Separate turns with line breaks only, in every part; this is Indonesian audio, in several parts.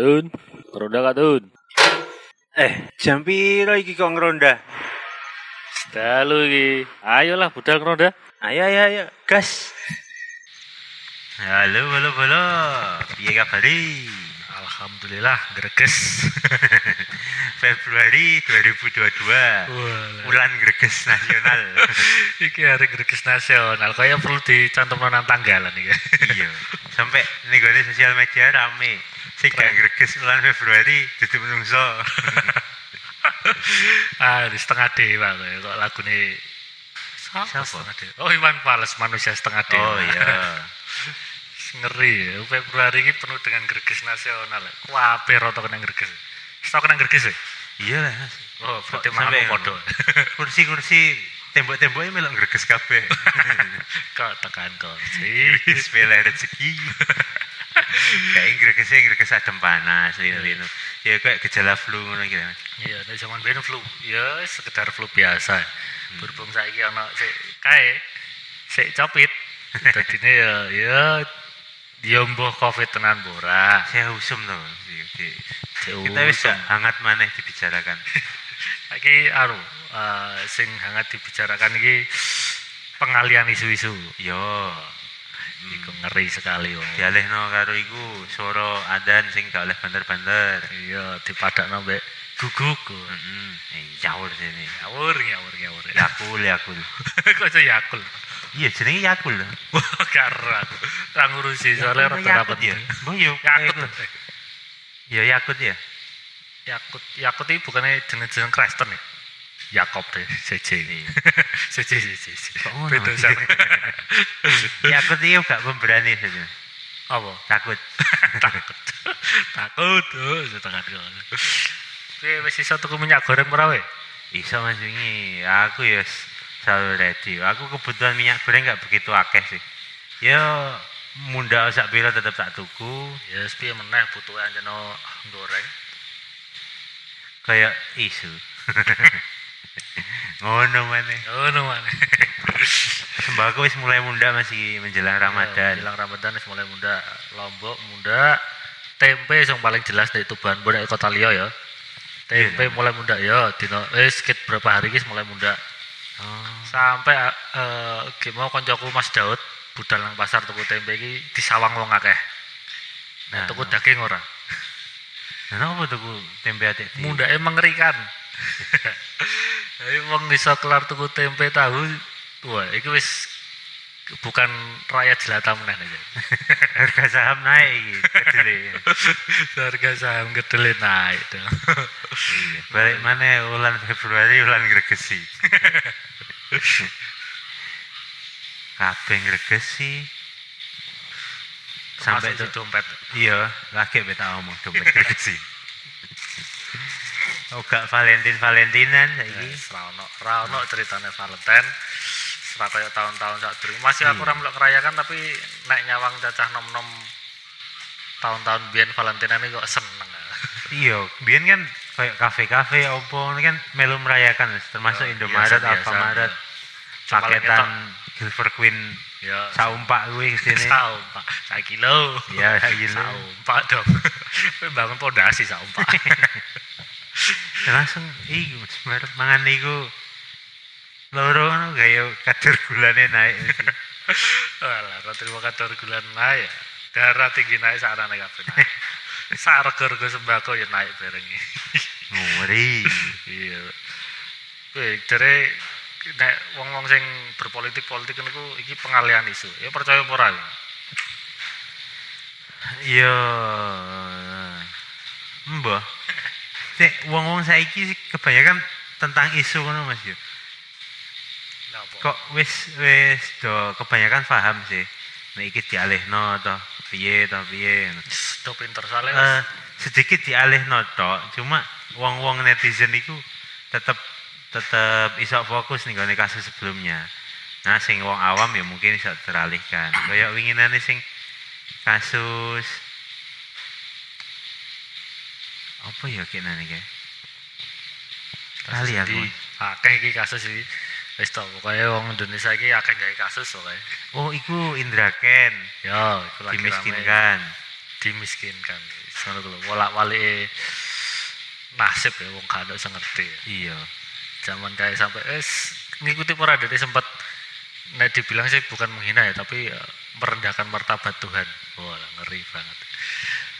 Katun, ronda katun.
Eh, jam piro iki kok ngeronda?
Dalu iki. Ayolah budal ronda.
Ayo ayo ayo, gas. Halo, halo, halo. Piye kabari?
Alhamdulillah greges.
Februari 2022.
Wah.
Bulan greges nasional.
iki hari greges nasional. Kaya perlu dicantum nang tanggalan iki.
iya. Sampai nih gue sosial media rame. Sing gak greges bulan Februari tutup menungso.
ah, di setengah dewa kok lagune Siapa?
Siapa?
Setengah dewa. Oh, Iwan Fals manusia setengah dewa.
oh iya.
Ngeri ya. Februari ini penuh dengan greges nasional. Kuape roto kena greges. Stok kena greges ya?
Iya lah.
Oh, berarti
sampai
podo.
Kursi-kursi tembok-temboknya melok greges kabeh.
Kok tekan kursi.
Sepele rezeki. Kayak gregesnya greges adem panas lino-lino. Ya kayak gejala flu ngono gitu.
Iya, nek zaman biyen flu. Ya sekedar flu biasa. Berhubung saiki ana sik kae sik copit. Dadine ya ya ya mbuh covid tenan ora.
Saya usum. Di-
Sik
Kita wis gak hangat maneh dibicarakan.
Saiki anu eh, sing hangat dibicarakan iki pengalian isu-isu.
Yo.
Iku ngeri sekali wong.
Dialihno karo iku suara adan sing gak oleh banter-banter.
Iya, dipadakno mbek guguk.
Heeh. Eh, Yaur sini.
Ngawur, ngawur, ngawur.
Yakul, yakul.
Kok iso yakul?
Iya, jenenge yakul.
Karo aku. Ra ngurusi soalnya
ya.
penting.
Mbah yo.
Yakut.
Ya yakut ya.
Yakut, Yakut itu bukannya jeneng-jeneng Kristen ya? Yakob deh. CC, CC, CC.
Kok ngono,
Beda sama.
Yakut iki gak pemberani saja.
Apa?
Takut.
Takut. Takut. Oh, setengah dua. Oke, wis iso tuku minyak goreng ora we?
Iso Mas wingi. Aku ya selalu ready. Aku kebutuhan minyak goreng gak begitu akeh sih. Ya munda sak pira tetep tak tuku.
Ya, yes, piye meneh butuh anjeno goreng.
Kayak isu. Ngono maneh.
Oh, no man.
Sembako wis mulai munda masih menjelang Ramadan.
Bilang Ramadan wis mulai muda. Lombok muda. Tempe yang paling jelas dari Tuban, bukan kota Liyo ya. Tempe mulai muda ya, dino eh sedikit berapa hari guys mulai muda.
Oh.
Sampai eh uh, mau koncoku Mas Daud budal nang pasar tuku tempe iki disawang wong akeh. Nah,
Nah,
tuku
nah.
daging ora.
Nah, apa tuku tempe atik di?
Mundake mengerikan. Ayo wong iso kelar tuku tempe tahu. Wah, iki wis bukan rakyat jelata meneh aja.
Harga saham naik iki, kedele.
Harga saham kedele naik.
Iya. Balik mana bulan Februari bulan gregesi. Kabeh gregesi. Sampai tuh
dompet.
iya, lagi beta ngomong dompet gregesi. Gak Valentin Valentinan saiki.
Yes, Rano, Rano ceritanya Valentine. Setelah kayak tahun-tahun saat dulu. Masih aku
Iya.
ora melok ngerayakan tapi naik nyawang cacah nom-nom tahun-tahun biyen Valentine ini kok seneng.
Iya, biyen kan kayak kafe-kafe opo kan melu merayakan termasuk
Ya,
Indomaret,
biasa-biasa,
Alfamaret,
ya.
Paketan Silver Queen
Ya,
saumpak kuwi sini.
saumpak. Saiki lho.
Ya, saiki lho.
Saumpak dong. Bangun pondasi saumpak.
Langsung iku sebenarnya mangan iku loro ngono gaya kadar gulane naik
Alah, ora terima kadar gula naik. Darah tinggi naik sarane kabeh naik. Sarga-rega sembako ya naik bareng iki.
nguri
Iya. Wih, dari nek wong-wong sing berpolitik politik niku iki pengalian isu. Ya percaya apa ora? ya?
iya mbah sik wong-wong saiki kebanyakan tentang isu ngono Mas yo. Kok wis wis do kebanyakan paham sih. Nek iki dialihno to piye to piye.
Do pinter soalnya
Eh, sedikit dialihno tok cuma wong-wong netizen iku tetep tetep iso fokus nih gone kasus sebelumnya. Nah sing wong awam ya mungkin iso teralihkan. Kayak winginane sing kasus apa ya kayak nane kayak Lali aku.
di akeh iki kasus iki. Wis to, pokoke wong Indonesia iki akeh gawe kasus pokoke.
oh iku Indra Ken
Ya, iku lagi rame.
dimiskinkan
dimiskinkan. ngono ku lho wolak-walik nasib ya wong ada sing ngerti ya.
Iya.
zaman kayak sampai es ngikuti pora dari sempat nek dibilang sih bukan menghina ya tapi eh, merendahkan martabat Tuhan wah ngeri banget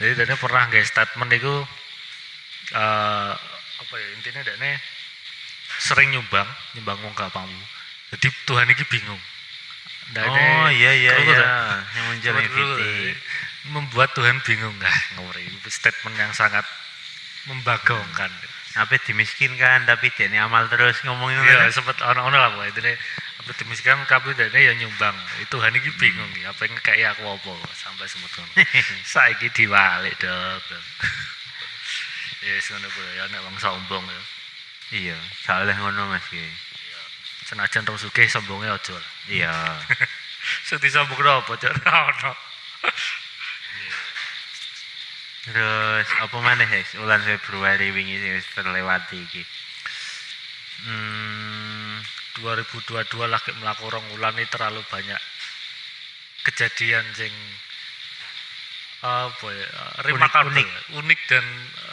jadi dia pernah nggak statement itu eh apa ya intinya dia sering nyumbang nyumbang wong gak pampu jadi Tuhan ini bingung Nah,
Oh
ini-
iya iya iya. Yang Viti.
membuat Tuhan bingung nggak ngeri itu statement yang sangat membagongkan
Apa dimiskinkan tapi dia ini amal terus ngomongin ngono.
sempat ono-ono lah pokoknya itu apa demikian kabeh dene ya nyumbang. Itu Tuhan iki bingung iki apa yang kayak aku apa sampai semut ngono. Saiki diwalik dok. Dok. Ya wis ngono kuwi ya nek wong sombong ya.
Iya, soalnya ngono Mas ki.
Senajan rong sugih sombonge aja lah.
Iya.
Sing disombongno apa cok ora ono.
Terus apa mana Hes? Bulan Februari wingi wis terlewati iki. Hmm,
2022 lagi mlaku rong wulan ini terlalu banyak kejadian sing apa ya remarkable,
Unik-unik.
unik dan eh,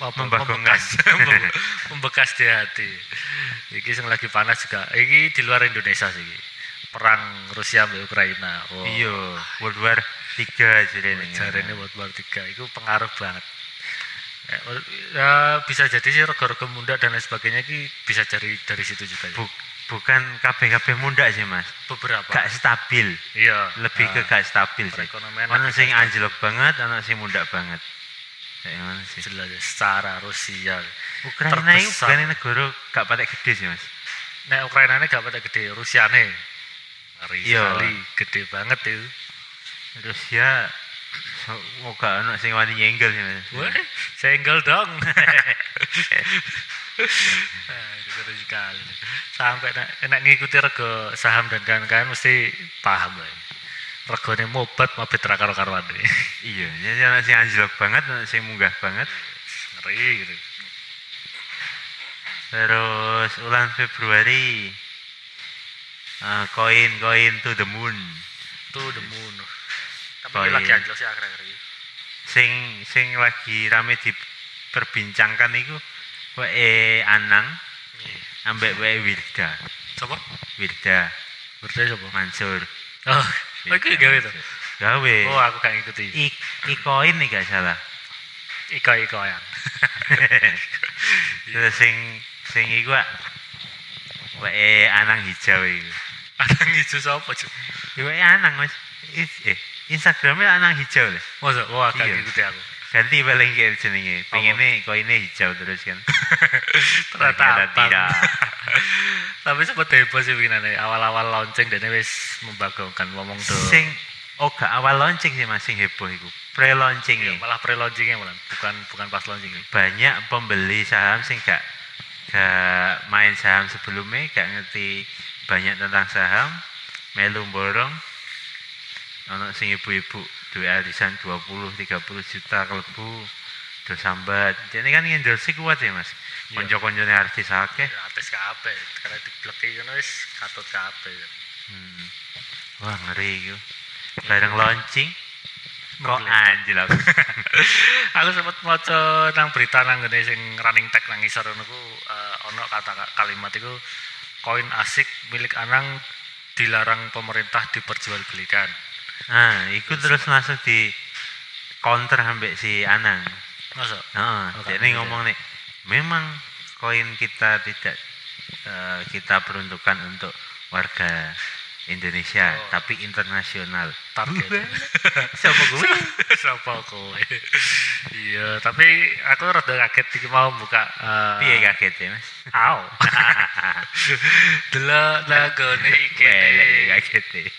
apa, membekas. Mem- membekas di hati. Iki sing lagi panas juga. Iki di luar Indonesia sih perang Rusia sama Ukraina. Oh,
iya, World War 3 jarene.
jarene World War 3 itu pengaruh banget. Ya, ya, bisa jadi sih rego-rego muda dan lain sebagainya. Iki bisa dari dari situ juga ya.
Bu- bukan kabeh-kabeh muda sih Mas.
beberapa.
Gak stabil.
iya.
Lebih ke
Nah,
gak stabil sih.
lagi
sing anjlok banget, ono sing muda banget.
Secara Rusia
Ukraina itu bukan negara gak patek gede sih Mas.
nah Ukraina ini gak pada gede Rusiane ngeri
Iya.
sekali gede banget itu
Rusia mau gak ono sing wani nyenggel sih Mas.
Wah, senggel dong seru sekali sampai nak, nak ngikuti rego saham dan kawan-kawan mesti paham lah regone mobat mabit ra karo karuan
Iya, jadi ono sing anjlok banget, ono sing munggah banget.
ngeri gitu
Terus bulan Februari eh, koin-koin to the moon.
tuh the moon tapi lagi anjlok sih akhir-akhir ini
Sing sing lagi rame diperbincangkan iku wae Anang
Iya.
ambek wae Wilda.
coba
Wilda
berdaya coba
Mansur.
oh oh itu gawe tuh
Gawe.
oh aku gak ngikuti
I, i koin nih gak salah.
iko-ikoan
Terus sing sing iku wae Anang hijau iku.
ada ngiju siapa cuy
Ya, Wae Anang Mas. Is- Eh, Instagramnya Anang hijau lah.
masa oh agak
Iya.
ngikuti aku
Ganti paling kayak jenenge. Pengennya koinnya hijau terus kan.
ternyata
tidak.
tapi sempat heboh sih winane awal-awal launching dan wis membagongkan ngomong tuh
Sing oh gak awal launching sih masih heboh iku. Pre-launching
Iya,
nih.
malah pre launchingnya malah bukan bukan pas launching
Banyak pembeli saham sing gak gak main saham sebelumnya, gak ngerti banyak tentang saham, melu borong. Ono sing ibu-ibu duwe arisan 20 30 juta kelebu do sambat. Jadi kan endorse kuat ya, Mas.
Iya.
Konco-koncone artis akeh.
ya artis kabeh karena dibleki ngono wis katut kabeh
Hmm. Wah ngeri itu. Bareng launching kok anjir aku.
aku sempat maca nang berita nang ngene sing running tag nang ngisor ngono ku eh, ono kata kalimat itu koin asik milik Anang dilarang pemerintah diperjualbelikan.
Nah, itu terus langsung di counter ambek si Anang.
Masa?
Heeh,
Oh,
jadi
kan
ngomong nih, memang koin kita tidak eh, kita peruntukkan untuk warga Indonesia,
Oh.
tapi internasional.
Target.
Siapa gue?
Siapa kowe? iya, tapi aku rada kaget iki mau buka eh,
Piye kaget ya, Mas?
Au. Delok lagone iki.
Kaget ya.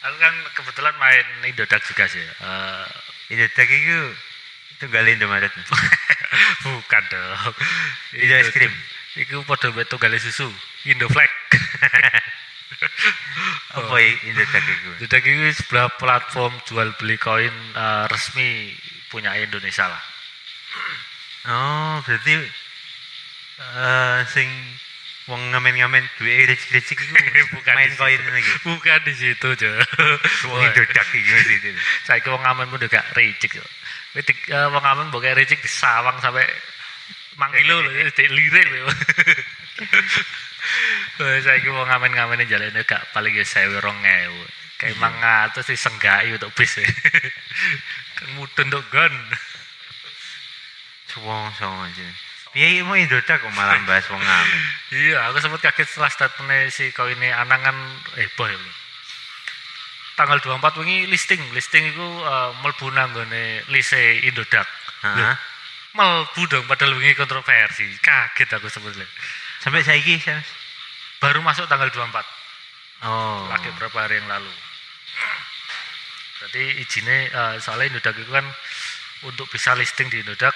Aku kan kebetulan main Indodax juga sih. Eh,
Itu tadi itu tunggal Indomaret.
bukan dong.
Indo es krim.
Iku padha mbek tunggale susu, Indoflex.
Apa Indodax itu?
Indodax itu sebuah platform jual beli koin eh, resmi punya Indonesia lah.
Oh, berarti eh sing wong ngamen-ngamen duwe ricik-ricik iku
Bukan
main koin
situ.
iki.
Bukan di situ, Jo.
Wong Indodak iki mesti.
Saiki wong amen pun gak Jo. Di, eh, wong amen mbok kayak ricik disawang sampai mang kilo lho, di lirik lho. Saiki wong amen-ngamene jalane gak paling ya 1000 2000. Kayak
Iya.
mang ngatus disenggai untuk bis. kan mudun untuk gon.
Wong songo aja. Piye mau Indodak kok malah bahas wong ngamen.
Iya, aku sempat kaget setelah statementnya si kau ini anangan heboh ya. Bro. Tanggal 24 wingi listing, listing itu uh, mlebu nanggone lise Indodak.
Heeh.
Melbu dong padahal wingi kontroversi. Kaget aku sebetulnya.
Sampai saiki Mas.
Baru masuk tanggal 24,
Oh.
lagi berapa hari yang lalu. Berarti izinnya uh, soalnya Indodak itu kan untuk bisa listing di Indodak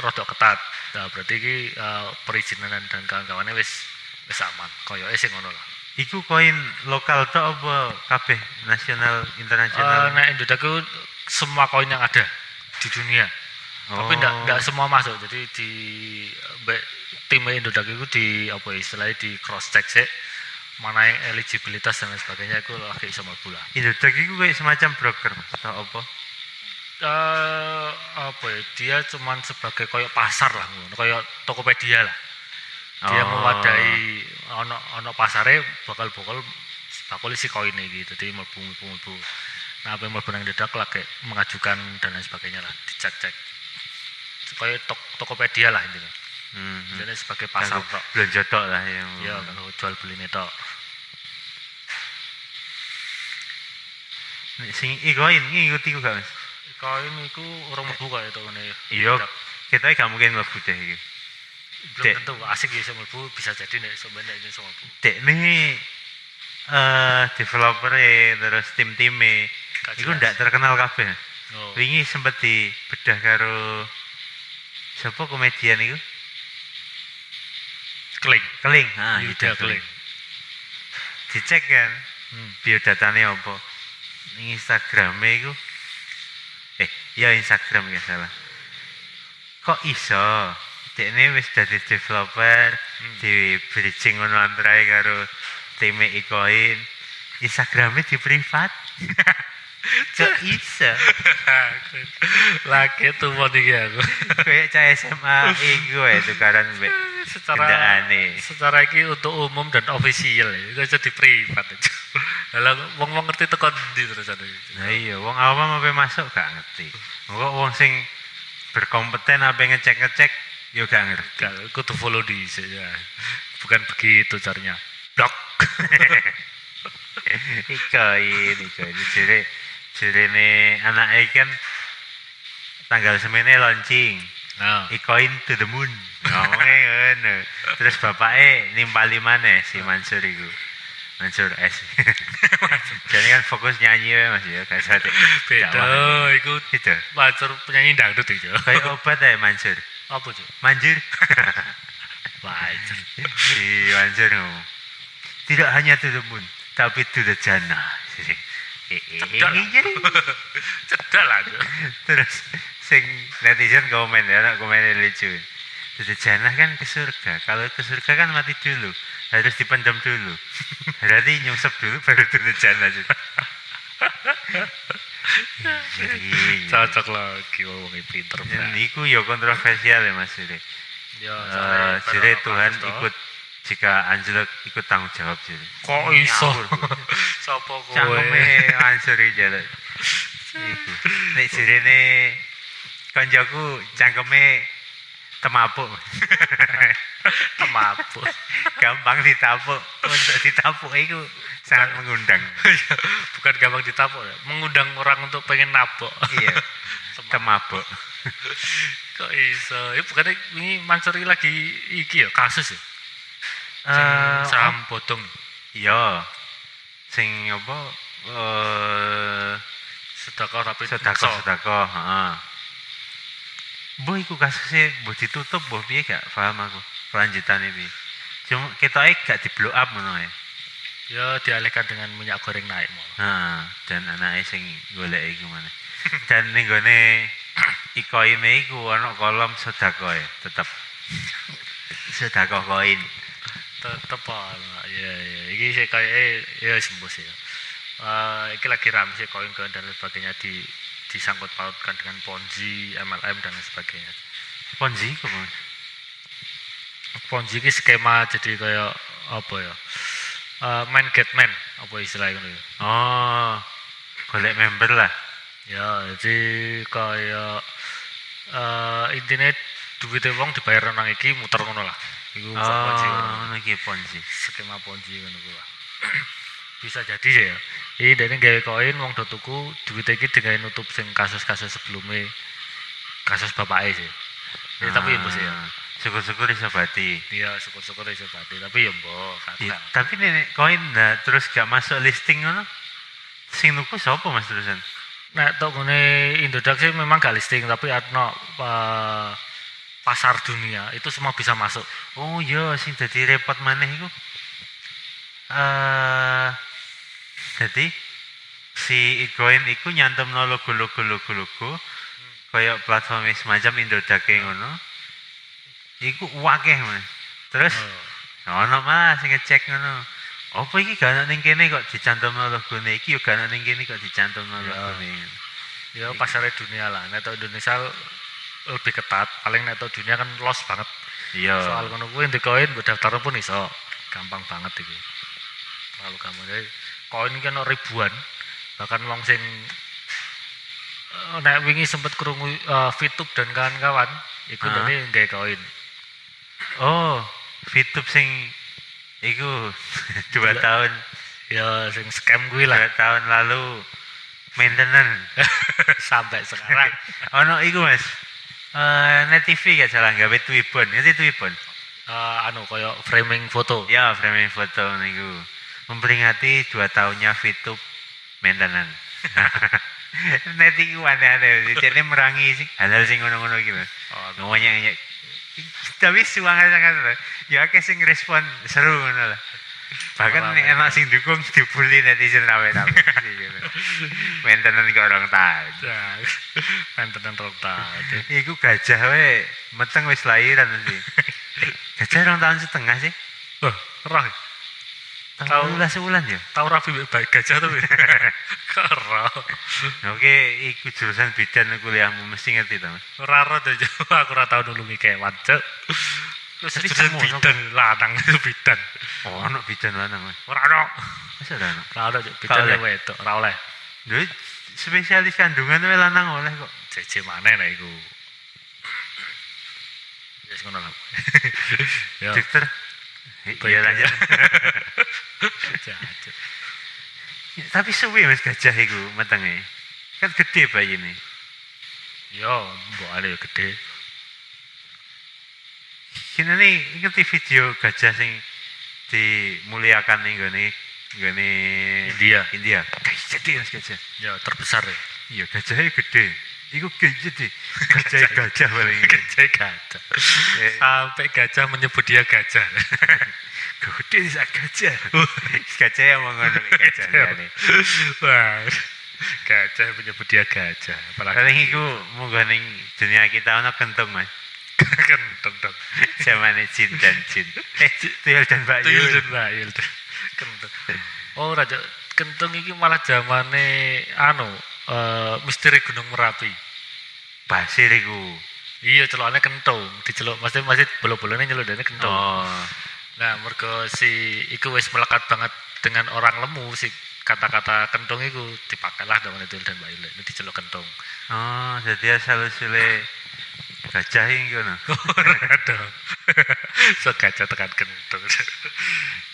rodok ketat. Nah, berarti ini uh, perizinan dan kawan-kawannya wis wis aman. Koyoke sing ngono lah.
Iku koin lokal tok apa kabeh nasional
Eh,
internasional?
nah Indodax itu semua koin yang ada di dunia. Tapi enggak
Oh.
enggak semua masuk. Jadi di be- tim Indodax itu di apa ya, istilahnya di cross check sih mana yang eligibilitas dan lain sebagainya itu lagi sama pula.
Indodak iku kayak semacam broker atau apa?
Eh apa ya dia cuman sebagai koyok pasar lah koyok Tokopedia lah. Dia
Oh.
mewadai ono ono pasare bakal-bakal bakal isi koin iki jadi mlebu mlebu mlebu. Nah, apa yang mlebu nang Indodax lagi mengajukan dan lain sebagainya lah, dicek-cek. Kayak tok Tokopedia lah intinya.
Hmm.
Jadi sebagai pasar tok.
belanja tok lah yang.
Ya, kalau jual beli ini tok.
Sing i koin ngikuti ku gak Mas?
Koin iku orang mlebu kaya to ngene.
Iya. Kita gak mungkin mlebu deh iki.
Belum
Dek.
tentu asik ya iso mlebu, bisa jadi nek sebenarnya iso mlebu.
Dek nih eh developer terus tim-time iku
jelas.
ndak terkenal kabeh.
Oh.
Wingi sempet dibedah karo siapa komedian iku?
Kling.
Keling. Ah,
Yuda Kling.
Dicek kan
Hmm.
biodatanya apa? Ning Instagrame iku eh ya Instagram ya salah. Kok iso? Dekne wis dadi developer
Hmm.
di bridging ngono antara karo tim Ikoin. Instagramnya di privat. Kok iso?
Lagi tuh mau iki aku.
Kayak cah SMA iku ya tukaran mbek
secara
kendaraane.
secara iki untuk umum dan ofisial ya. Itu aja di privat. Lah wong wong ngerti tekan ndi terus ada.
Nah iya, wong awam apa masuk gak ngerti. Kok wong sing berkompeten apa ngecek-ngecek yo gak ngerti.
Gak kudu follow di ya. Bukan begitu caranya. Blok.
Ikoin, ikoin. Jere jerene anake kan tanggal semene launching.
Nah,
Ikoin to the moon. Ngomongnya ngono. Terus bapaknya nimpali maneh si Mansur iku. Mansur S. Jadi kan fokus nyanyi ya Mas ya, usah dek
beda iku
Itu.
Mansur penyanyi dangdut itu.
Kayak obat ya Mansur.
Apa tuh?
Manjur.
Wajar.
si Mansur. Tidak hanya to the moon, tapi to the jannah. Eh, eh,
Cedak lah.
Terus sing netizen komen ya, komen lucu. To the jannah kan ke surga. Kalau ke surga kan mati dulu. Harus dipendam dulu. Berarti nyungsep dulu baru the jannah. Jadi,
Cocok lagi wong pinter.
Dan
Bang.
iku ya kontroversial ya Mas Sire.
Ya,
Eh,
soalnya
Sire Tuhan ikut jika anjlok ikut tanggung jawab Sire.
Kok iso? Sopo kowe?
Cangkeme jaluk. Iku. Nek sirene koncoku cangkeme temapuk.
Temapuk.
Gampang ditapuk. Untuk ditapuk itu sangat mengundang.
Bukan gampang ditapuk ya. Mengundang orang untuk pengen nabok.
iya. Temabuk.
Kok iso? Ya bukan ini Mansur ini lagi iki ya kasus ya.
Eh,
saham bodong.
iya. Sing apa? Eh
Sedekah tapi
sedekah sedekah, heeh. Mbah iku kasusnya mbah ditutup mbah piye gak paham aku. Kelanjutannya piye. Cuma kita gak di blow up ngono ya.
Ya dialihkan dengan minyak goreng naik mau.
Nah, dan anaknya sing golek iku mana. Dan ning gone ikoine iku ana kolom sedekah ya, tetep sedekah koin.
tetep ya ya iki sih kayak eh ya sembus ya Eh iki lagi rame sih koin koin dan lain sebagainya di disangkut pautkan dengan ponzi MLM dan lain sebagainya
Ponzi Mas?
Ponzi iki skema jadi kayak apa ya Eh man get man apa istilahnya itu ya
Oh, golek member lah.
ya jadi kayak eh intinya duitnya wong dibayar nang iki muter ngono lah iku
Oh,
ponzi ngono.
iki ponzi.
skema ponzi ngono kuwi lah. bisa jadi sih ya ini dari gawe koin wong do tuku duit iki dengan nutup sing kasus-kasus sebelumnya kasus bapaknya sih ya, tapi ya ya
Ah, Syukur-syukur iso bati.
iya syukur-syukur iso bati tapi ya mbok kata
tapi nenek koin nah, terus gak masuk listing ngono. Sing nuku sapa Mas terusan?
Nek tok ngene Indodax sih memang gak listing tapi ada uh, pasar dunia itu semua bisa masuk.
Oh iya, sing dadi repot maneh iku. Eh jadi si koin iku nyantemno logo-logo logo-logo kaya platform semacam Indodax ngono. Iku wakeh Mas. Terus ono malah sing ngecek ngono. Apa iki gak ana ning kene kok dicantumno logone iki yo gak ana ning kene kok dicantumno logone.
Ya pasarnya dunia lah. Nek Indonesia lebih ketat. Paling nek tok dunia kan los banget.
Iya.
Soal ngono kuwi di koin mbok daftar pun iso. Gampang banget iki. Terlalu gampang. Jadi koin ono ribuan. Bahkan wong sing eh, nek wingi sempet krungu uh, Fitup dan kawan-kawan iku
Ah.
dene nggawe koin.
Oh, Fitup sing iku dua tahun
Ya sing scam kuwi lah
dua tahun lalu maintenance.
sampai sekarang.
ono iku Mas. Eh net TV gak salah gawe Twibbon. Itu Twibbon.
Eh, anu koyo framing foto.
Ya, framing foto niku. Memperingati dua tahunnya Fitup maintenance. net iku aneh-aneh. Jadi merangi sing hal-hal sing ngono-ngono Mas.
Oh,
Ngomongnya tapi suangan sangat ya akeh sing respon seru ngono lah. Bahkan
ora.
enak sing dukung dibully netizen rame-rame. gitu. Maintenance ke orang tahun.
Ya, mantenan rong tahun.
Iku gajah we meteng wis lahiran sih. Gajah rong tahun setengah sih.
Wah, roh. Tahu.
Tahu lah sebulan ya.
Tahu rapi baik gajah tuh. Kero.
Oke, iku jurusan bidan kuliahmu mesti ngerti to, Mas.
Ora ora tuh aku ora tau nulungi kewan, Cuk. Terus
Tapi
jurusan bidan lanang itu bidan.
Oh, ono bidan lanang.
Ora ono.
Masa ora ono?
Ora ono Cuk. bidan ya wedok, ora oleh.
Lho, spesialis kandungan we lanang oleh kok.
JJ mana nek iku. Wis ngono lah. Ya.
Dokter.
Baik.
Iya lanjut.
Jahat, Cuk.
Tapi suwi Mas gajah iku metenge. Kan gede bayi ini.
Yo, mbok ale yo gede.
Kini nih ngerti video gajah sing dimuliakan nih gini gini
India.
India. Mas gajah.
Ya, terbesar ya.
Iya gajahnya gede. Iku kayak gede. Gajah gajah paling.
Gajah gajah.
Eh.
Sampai gajah menyebut dia gajah.
Gede sih gajah. gajah yang mau ngono gajah liane.
Wah, gajah menyebut dia gajah. Apalagi
Paling iku monggo ning dunia kita ono kentung mas.
kenteng dong.
Zamane jin dan jin. Eh tuyul dan Mbak
Tuyul
Yul.
dan bayul. Kenteng. Oh, raja kenteng iki malah zamane anu eh, misteri Gunung Merapi.
Basir iku.
Iya, celokane kentung, diceluk mesti masih bolo-bolone nyeluk dene kentung.
Oh.
Nah, mergo si iku wis melekat banget dengan orang lemu si kata-kata kentung iku dipakailah dengan itu dan bayul. Ini diceluk kentung.
Oh, jadi asal usule gajah ini.
Ora dong. so gajah tekan kentung.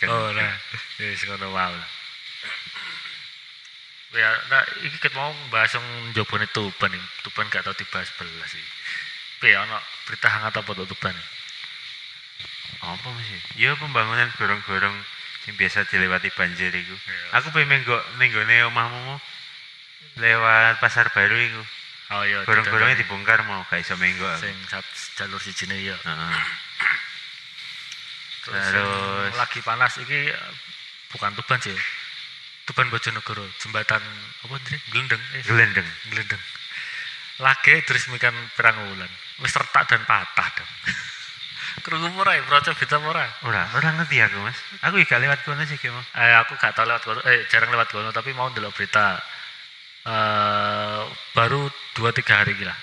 Oh, nah. Wis ngono wae. Ya, nah, iki ket mau bahas yang jobone Tuban nih. Tuban gak tau dibahas belas sih. Tapi ya, berita hangat apa tuh Tuban?
Apa sih? Ya pembangunan gorong-gorong yang biasa dilewati banjir iku.
Iya.
Aku pengen nggak ning gone omahmu lewat pasar baru iku.
Oh iya,
Gorong-gorongnya dibongkar mau gak iso menggo aku.
sing sat jalur sijine ya.
Heeh.
Terus,
Terus-
yang lagi panas iki eh, bukan Tuban sih. Tuban Bojonegoro, jembatan apa tadi? Glendeng, eh,
Gelendeng.
Glendeng. Lagi diresmikan perang wulan. Wis retak dan patah dong. Krungu ora ya, Proco Beta ora.
Ora, ora ngerti aku, Mas. Aku gak lewat kono sih, Mas.
Eh, aku gak tau lewat kono, eh jarang lewat kono tapi mau ndelok berita eh baru 2 3 hari gila.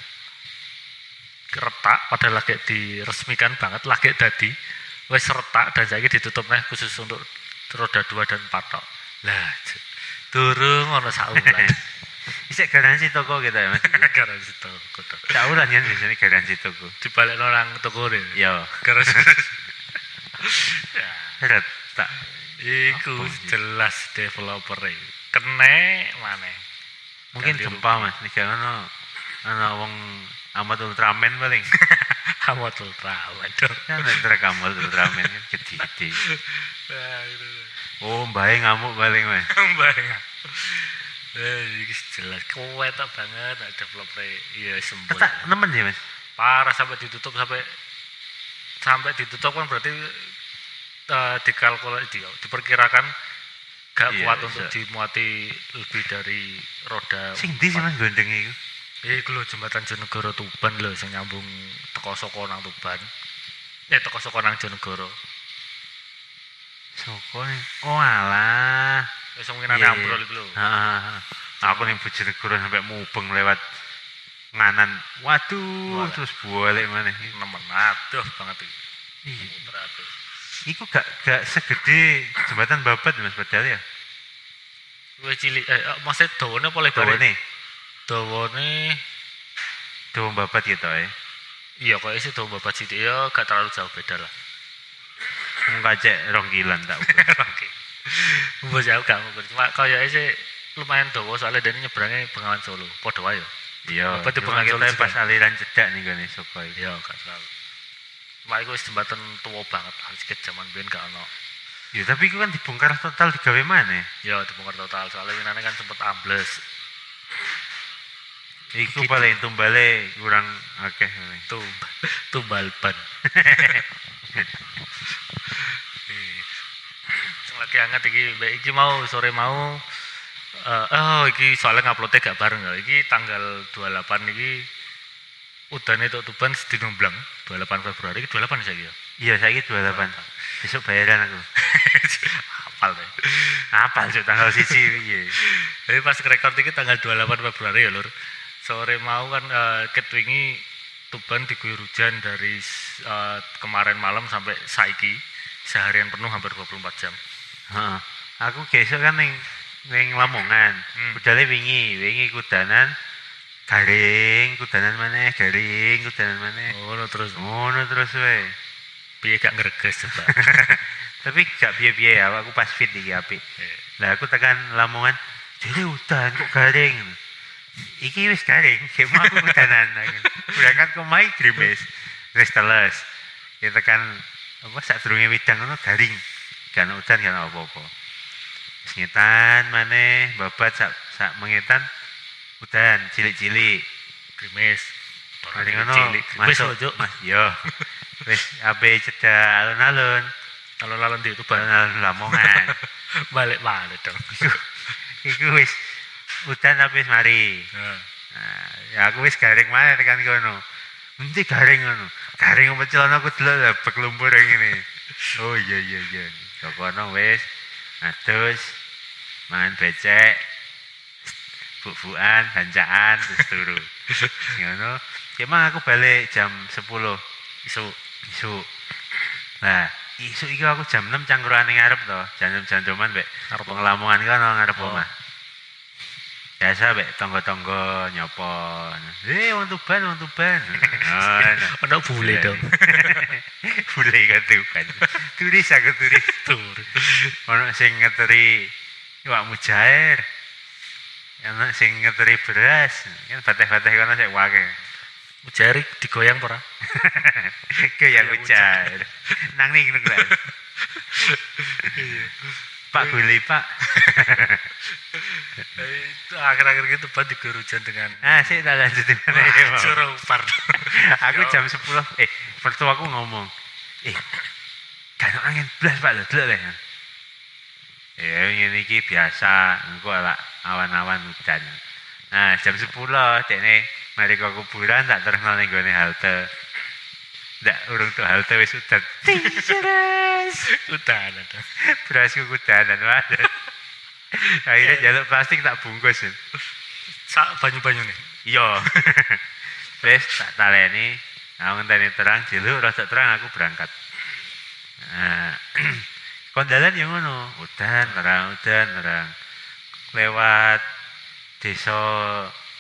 Retak padahal lagi diresmikan banget lagi dadi wis retak dan saiki ditutup neh khusus untuk roda 2 dan 4 tok. Lah, durung ono saulan.
Isek garansi toko kita ya, Mas.
Garansi toko tok.
Saulan kan biasanya garansi toko.
Dibalik orang toko re.
Yo,
Garansi. Ya.
retak.
Iku jelas developer e. Kene maneh.
Mungkin gempa, Mas. Nih kan ono ono wong amat Ultraman paling.
Amat ultrawan dong.
Kan antara kamu Ultraman kan gede-gede. Oh, mbae ngamuk paling, Mas.
Bayang. Eh, iki jelas kowe tak banget nek developer iya sembul.
Tak nemen ya, Mas.
Parah sampai ditutup sampai sampai ditutup kan berarti eh, dikalkulasi di, diperkirakan gak
Iya,
kuat untuk dimuati lebih dari roda
Sing ndi sih, Mas gondeng iku?
Eh, iku lho jembatan Jonegoro Tuban lho sing nyambung teko Tuban. Eh teko Soko nang Jonegoro.
Soko nih. Oh, alah.
Wis mungkin
Iya,
ambrol
iya.
iku lho.
Ah, Aku ning Bojonegoro sampai mubeng lewat nganan. Waduh,
Walah.
terus balik mana?
Nemen aduh banget iki. Beratus.
Iku gak gak segede jembatan babat Mas padahal ya.
Luwih cilik eh eh, maksudnya dawane apa lebar?
Dawane,
Dawane
dawa babat gitu ya.
iya kok isi dawa babat sithik ya gak terlalu jauh beda lah.
Mung kacek rong kilan tak. ukur.
Oke. Mbok jauh gak ngukur. Cuma kaya isi lumayan dawa soalnya dari nyebrangnya Bengawan Solo. Padha wae ya.
Iya,
di
cuma
Bengawan
kita
Solo
pas aliran cedak nih gini itu.
Iya, gak terlalu. Cuma iku wis jembatan tua banget. Harus ke zaman biyen gak ono.
Ya tapi itu kan dibongkar total digawe mana?
Ya dibongkar total soalnya winane kan sempet ambles.
Iku
Gitu.
paling tumbale kurang akeh.
Tuh tumbal ban. Lagi hangat iki mbak iki mau sore mau eh oh iki soalnya nguploadnya gak bareng ya. Iki tanggal 28 iki udan itu tuban sedino blang 28 Februari iki 28 saiki ya.
Iya, saya 28. Besok bayaran aku.
Hafal deh.
Apa sih tanggal siji piye?
Jadi pas rekor iki tanggal 28 Februari ya, Lur. Sore mau kan eh, ket wingi Tuban diguyur hujan dari eh, kemarin malam sampai saiki seharian penuh hampir 24 jam.
Heeh. Aku besok kan ning ning Lamongan.
Hmm.
Budale wingi, wingi kudanan garing, kudanan maneh, garing, kudanan maneh.
Oh, no, terus
Ngono terus wae.
piye gak ngereges coba.
Tapi gak piye-piye ya, aku pas fit iki apik.
Eh,
Lah aku tekan Lamongan, jadi udan kok garing. Iki wis garing, mau aku kudanan. Berangkat ke Mai Grimes, wis teles. Ya tekan apa sak durunge widang ngono garing. Kan udan kan apa-apa. Wis ngetan maneh babat sak sak mengetan udan cilik-cilik.
Grimis.
Mari ngono masuk
ojo.
Mas yo. Wis ape cedak alun-alun,
Alon-alon di Tuban.
alun-alun Lamongan.
Balik-balik dong.
Iku wis udan tapi wis mari.
Nah,
Nah, ya aku wis garing mana tekan kono. Nanti garing ngono. Garing apa celana aku delok lah beklumpur yang ini. Oh iya iya iya. Kok kono wis adus mangan becek buk-bukan, bancaan terus turu. Ngono. Emang aku balik jam 10
isu.
isu. Nah, isu iki aku jam 6 cangkruan ning ngarep to. Jam-jaman mbek
Ngarep
wong Lamongan kan ngarep
Oh.
Biasa mbek tonggo-tonggo nyopon. Eh, wong Tuban, wong Tuban.
Ono bule dong.
Bule kan Tuban. Turis aku turis.
Tur.
Ono sing ngeteri iwak mujair. Ono sing ngeteri beras. Kan bateh-bateh kono sik wake.
Jari digoyang.
Kayak
Ya,
mujair. Nang ning ngono kan. Pak Guli, Pak.
Itu akhir-akhir gitu Tuban diguyur hujan dengan
Ah, sik tak lanjutin.
curang par.
aku jam 10 eh mertua aku ngomong eh kan angin blas pak lho delok le ya ngene iki biasa engko lah awan-awan hujan nah jam 10 dekne mari ke kuburan tak terus ning gone halte ndak urung tuh halte wis udan.
Ada.
Berasku kudanan waduh. Akhirnya jaluk plastik tak bungkus.
Sak banyu-banyu nih.
Iya. Wis tak taleni, aku ngenteni terang, jeluk rada terang aku berangkat. Nah, kondalan yang ngono, udan terang, udan terang. Lewat desa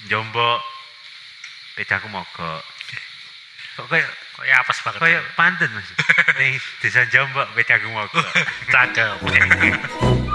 Jombok, pedaku mogok. Kok kayak
Kayak apes banget.
kayak pantun mas. Nih desa Jombok, pedaku mogok.
cakep.